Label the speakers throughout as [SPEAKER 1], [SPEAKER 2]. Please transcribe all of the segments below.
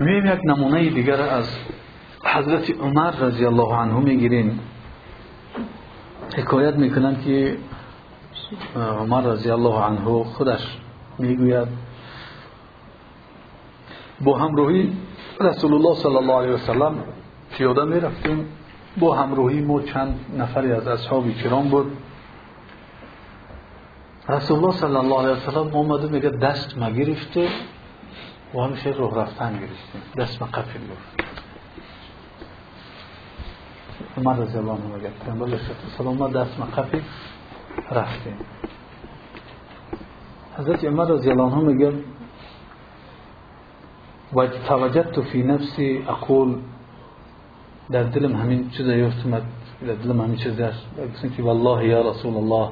[SPEAKER 1] میایم یک نمونه دیگر از حضرت عمر رضی الله عنه می‌گیریم. حکایت می‌کنن که عمر رضی الله عنه خودش می‌گوید با همراهی رسول الله صلی الله علیه وسلم پیاده می‌رفتیم. با همراهی ما چند نفری از اصحاب کرام بود. رسول الله صلی الله علیه وسلم اومده میگه دست ما و همیشه راه رفتن گرفتیم. دست ما قفل گرفت عمر رضی الله عنه میگه پیامبر علیه السلام ما دست قفل رفتیم. حضرت عمر رضی الله عنه میگه و توجدت فی نفسی اقول. در دلم همین چیز یافت در دلم همین چیز هست که والله یا رسول الله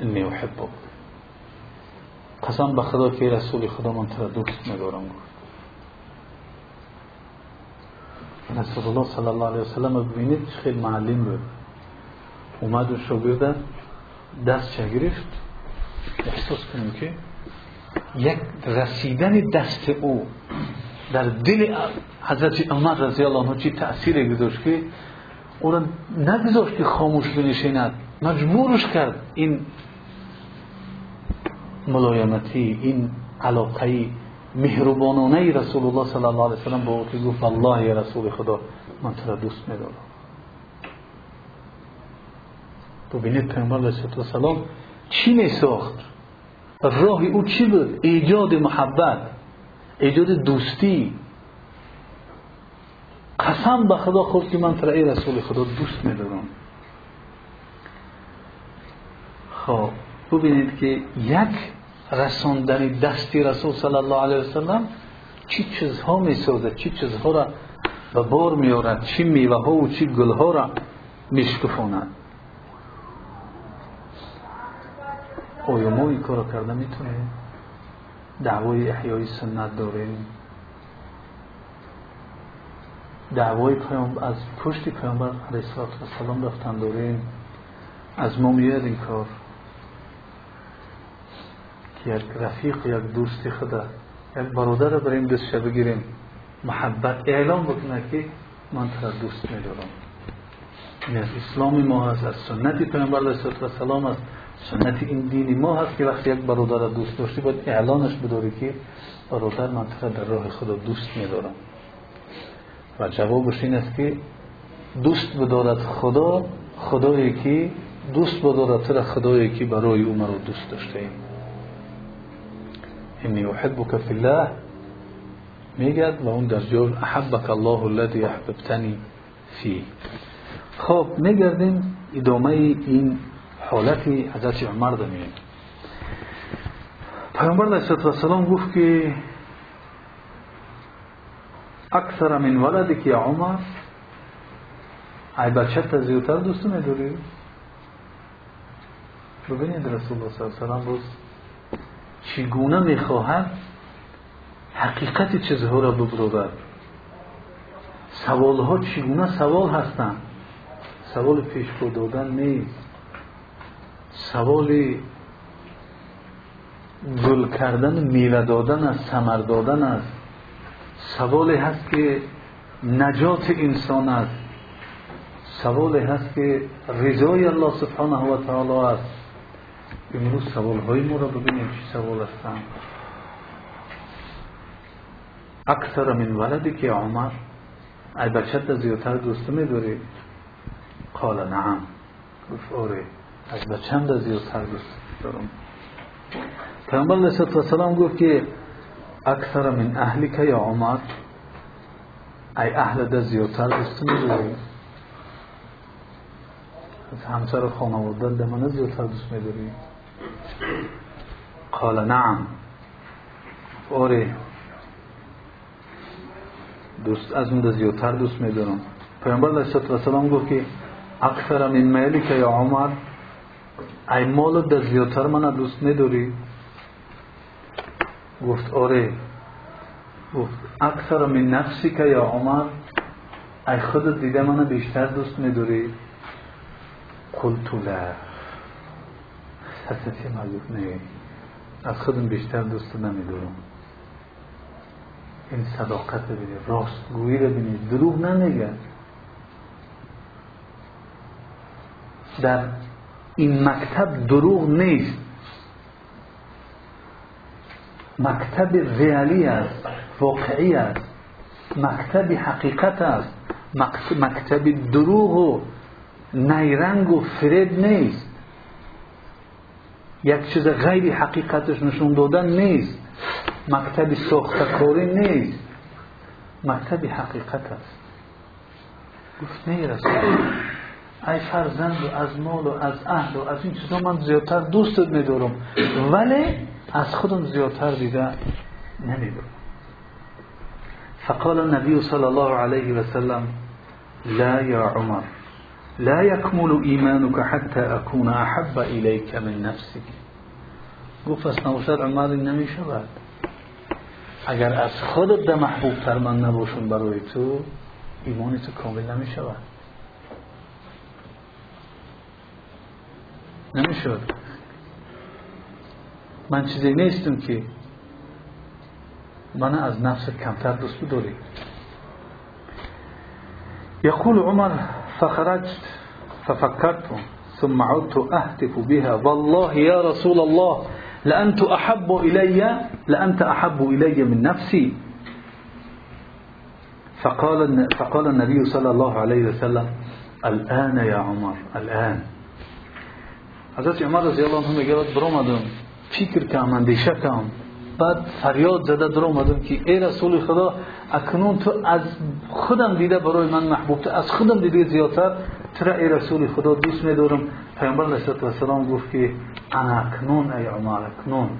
[SPEAKER 1] انی احبه قسم به خدا که رسول خدا من ترا دوست میدارم گفت رسول الله صلی الله علیه وسلم ببینید خیلی معلم بود. اومد و شاگرد دست چه گرفت احساس کنیم که یک رسیدن دست او در دل حضرت عمر رضی الله عنه چی تأثیر گذاشت که او را نگذاشت که خاموش بنشیند. مجبورش کرد این ملایمتی این علاقه مهربانانه رسول الله صلی الله علیه وسلم با او که گفت الله یا رسول خدا من تو دوست میدارم ببینید پیامبر علیه السلام چی می ساخت راه او چی بود؟ ایجاد محبت ایجاد دوستی. قسم به خدا خود که من تر ای رسول خدا دوست میدارم خب ببینید که یک رساندن دستی رسول صلی الله علیه وسلم چی چیزها می‌سازد چی چیزها را به بار میارد چی میوه ها و چی گل ها را میشکفاند آیا ما این کار کرده می‌تونیم؟ دعوای احیای سنت داریم؟ دعوای پیام از پشت پیامبر علیه السلام رفتن داریم؟ از ما میاد این کار؟ که یک رفیق یک دوست خدا یک برادر رو بریم دستش بگیریم. محبت اعلام بکنه که من تو دوست میدارم این از اسلام ما هست از سنت پیامبر علیه السلام است. سنت این دین ما هست که وقتی یک برادر دوست داشتی باید اعلانش بداری که برادر من تو در راه خدا دوست میدارم و جوابش این است که دوست بدارد خدا خدایی که دوست بدارد تو خدایی که برای او مرا دوست داشته ایم انی احبک فی الله. میگد و اون در جور احبک الله الذي احببتنی فی خب میگردیم ادامه این حالت حضرت عمر دمیم پیامبر علیه گفت که اکثر من ولدی که عمر. ای بچه تا زیادتر دوست میداری ببینید رسول الله صلی الله علیه وسلم چگونه می‌خواهد حقیقت چیزها را ببرد سوال ها چگونه سوال هستند؟ سوال پیش دادن نیست. سوال گل کردن میوه دادن است ثمر دادن است. سوالی هست که نجات انسان است. سوالی هست که رضای الله سبحانه و تعالی است. امروز سوال های ما را ببینیم چی سوال هستند اکثر من ولدی که عمر ای بچت زیادتر دوست میداری؟ قال نعم. گفت آره از بچم زیادتر دوست دارم؟ پیامبر علیه السلام گفت که اکثر من اهلی که یا عمر ای اهل ده زیادتر دوست میداری؟ از همسر خانواده ده من زیادتر دوست میداری؟ قال نعم. آره. دوست از اون زیادتر دوست میدارم. پیامبر علیه السلام گفت که اکثر من میلی که یا عمر ای مال در زیادتر من دوست نداری؟ گفت آره. گفت اکثر من نفسی که یا عمر ای خودت دیده من بیشتر دوست نداری؟ قلت لا. ما گفت نه از خودم بیشتر دوست نمیدارم. این صداقت ببینید. راستگویی رو ببینید. دروغ نمیگه. در این مکتب دروغ نیست. مکتب ریالی است واقعی است. مکتب حقیقت است. مکتب دروغ و نیرنگ و فرد نیست. یک چیز غیر حقیقتش نشون دادن نیست. مکتب ساختکاری نیست. مکتب حقیقت است. گفت نه رسول ای فرزند و از مال و از اهل و از این چیزا من زیادتر دوستت میدارم ولی از خودم زیادتر دیده نمیدارم. فقال النبي صلى الله عليه وسلم لا يا عمر. لا يكمل إيمانك حتى أكون أحب إليك من نفسك. گفت پس نباشد عمر نمی شود. اگر از خودت ده محبوب تر من نباشم برای تو ایمان تو کامل نمی شود. نمی شود. من چیزی نیستم که من از نفس کمتر دوست بداری يقول عمر فخرجت ففكرت ثم عدت أهتف بها. والله يا رسول الله لأنت أحب إلي لأنت أحب إلي من نفسي. فقال فقال النبي صلى الله عليه وسلم الآن يا عمر الآن. حضرت عمر رضی الله عنه میگه برآمدم فکر کردم اندیشه کردم. بعد فریاد زده در اومدم که ای رسول خدا اکنون تو از خودم دیده برای من محبوب تو از خودم دیده زیادتر. چرا ای رسول خدا دوست میدارم. پیامبر علیه السلام گفت که انا اکنون ای عمر اکنون.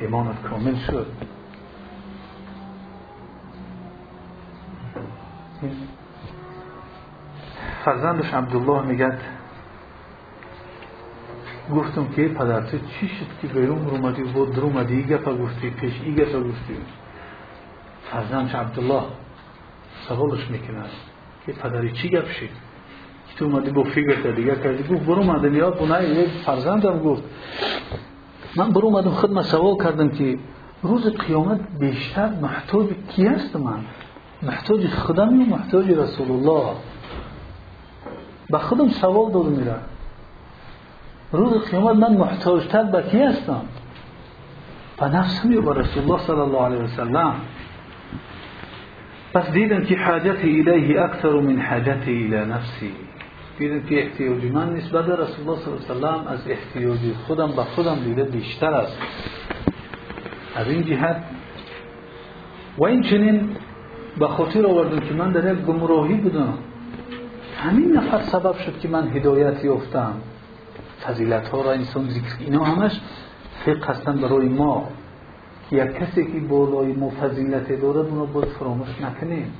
[SPEAKER 1] ایمانت کامل شد. فرزندش عبدالله میگد گفتم که پدر تو چی شد که بیرون اومدی و در اومدی؟ ای گفت گفتی پیش ای گفت گفتی. فرزندش عبدالله سوالش می‌کنه. که پدری چی گفت شد؟ که تو اومدی با فکر دیگه کردی. گفت برو اومدم یا بنای یک فرزندم گفت. من برو اومدم خود سوال کردم که روز قیامت بیشتر محتاج کی هست من؟ محتاج خودم یا محتاج رسول الله؟ به خودم سوال دادم میره روز قیامت من محتاجتر به کی هستم؟ به نفسم یا به رسول الله صلی الله علیه وسلم پس دیدم که حاجت الیه اکثر من حاجت الى نفسی. دیدم که احتیاج من نسبت به رسول الله صلی الله علیه وسلم از احتیاج خودم به خودم دیده بیشتر است. از این جهت و این چنین به خاطر آوردم که من در یک گمراهی بودم. همین نفر سبب شد که من هدایت یافتم. فضیلت ها را انسان ذکر اینا همش فقه هستن برای ما. که یک کسی که بالای ما فضیلت دارد اونو باید فراموش نکنیم.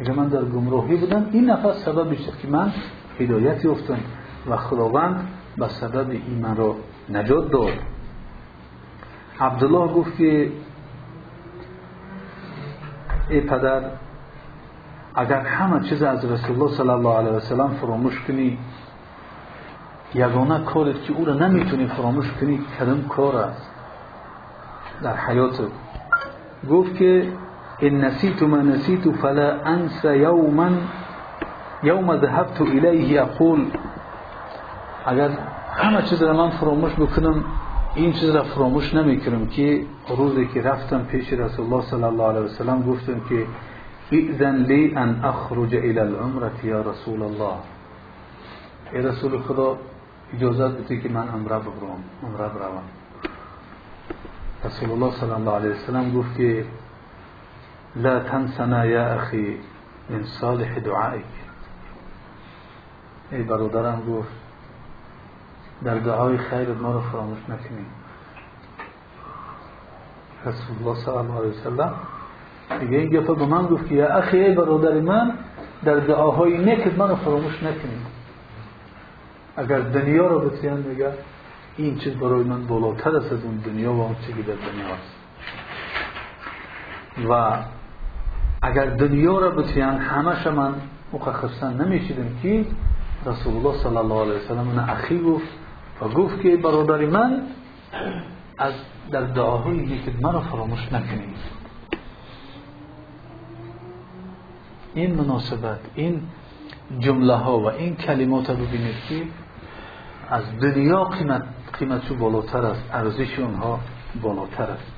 [SPEAKER 1] اگر من در گمراهی بودم. این نفر سبب شد که من هدایت یافتم و خداوند به سبب این من را نجات داد. عبدالله گفت که ای پدر اگر همه چیز از رسول الله صلی الله علیه وسلم فراموش کنی یگانه کاری که او را نمی‌تونی فراموش کنی کدام کار است. در حیات گفت که ان نسیت ما نسیت فلا انسى یوما یوم ذهبت الیه اقول. اگر همه چیز را من فراموش بکنم این چیز را فراموش نمی‌کنم که روزی که رفتم پیش رسول الله صلی الله علیه وسلم گفتم که اذن لی ان اخرج الى العمره یا رسول الله. ای رسول خدا اجازت بده که من عمره ببرم عمره بروم رسول الله صلی الله علیه وسلم گفت که لا تنسنا یا اخی من صالح دعائک. ای برادرم گفت در دعای خیر ما رو فراموش نکنیم رسول الله صلی الله علیه وسلم دیگه این گفت به من گفت که یا اخی ای برادر من در دعاهای نیکت من رو فراموش نکنیم اگر دنیا رو بتیان میگه این چیز برای من بالاتر است از اون دنیا و اون چیزی در دنیا است. و اگر دنیا رو بتیان همش من مخصصا نمیشیدم که رسول الله صلی الله علیه وسلم من اخی گفت و گفت که برادر من از در دعاهایی که من رو فراموش نکنید. این مناسبت این جمله ها و این کلمات رو ببینید که از دنیا قیمت قیمتشو بالاتر است ارزش اونها بالاتر است.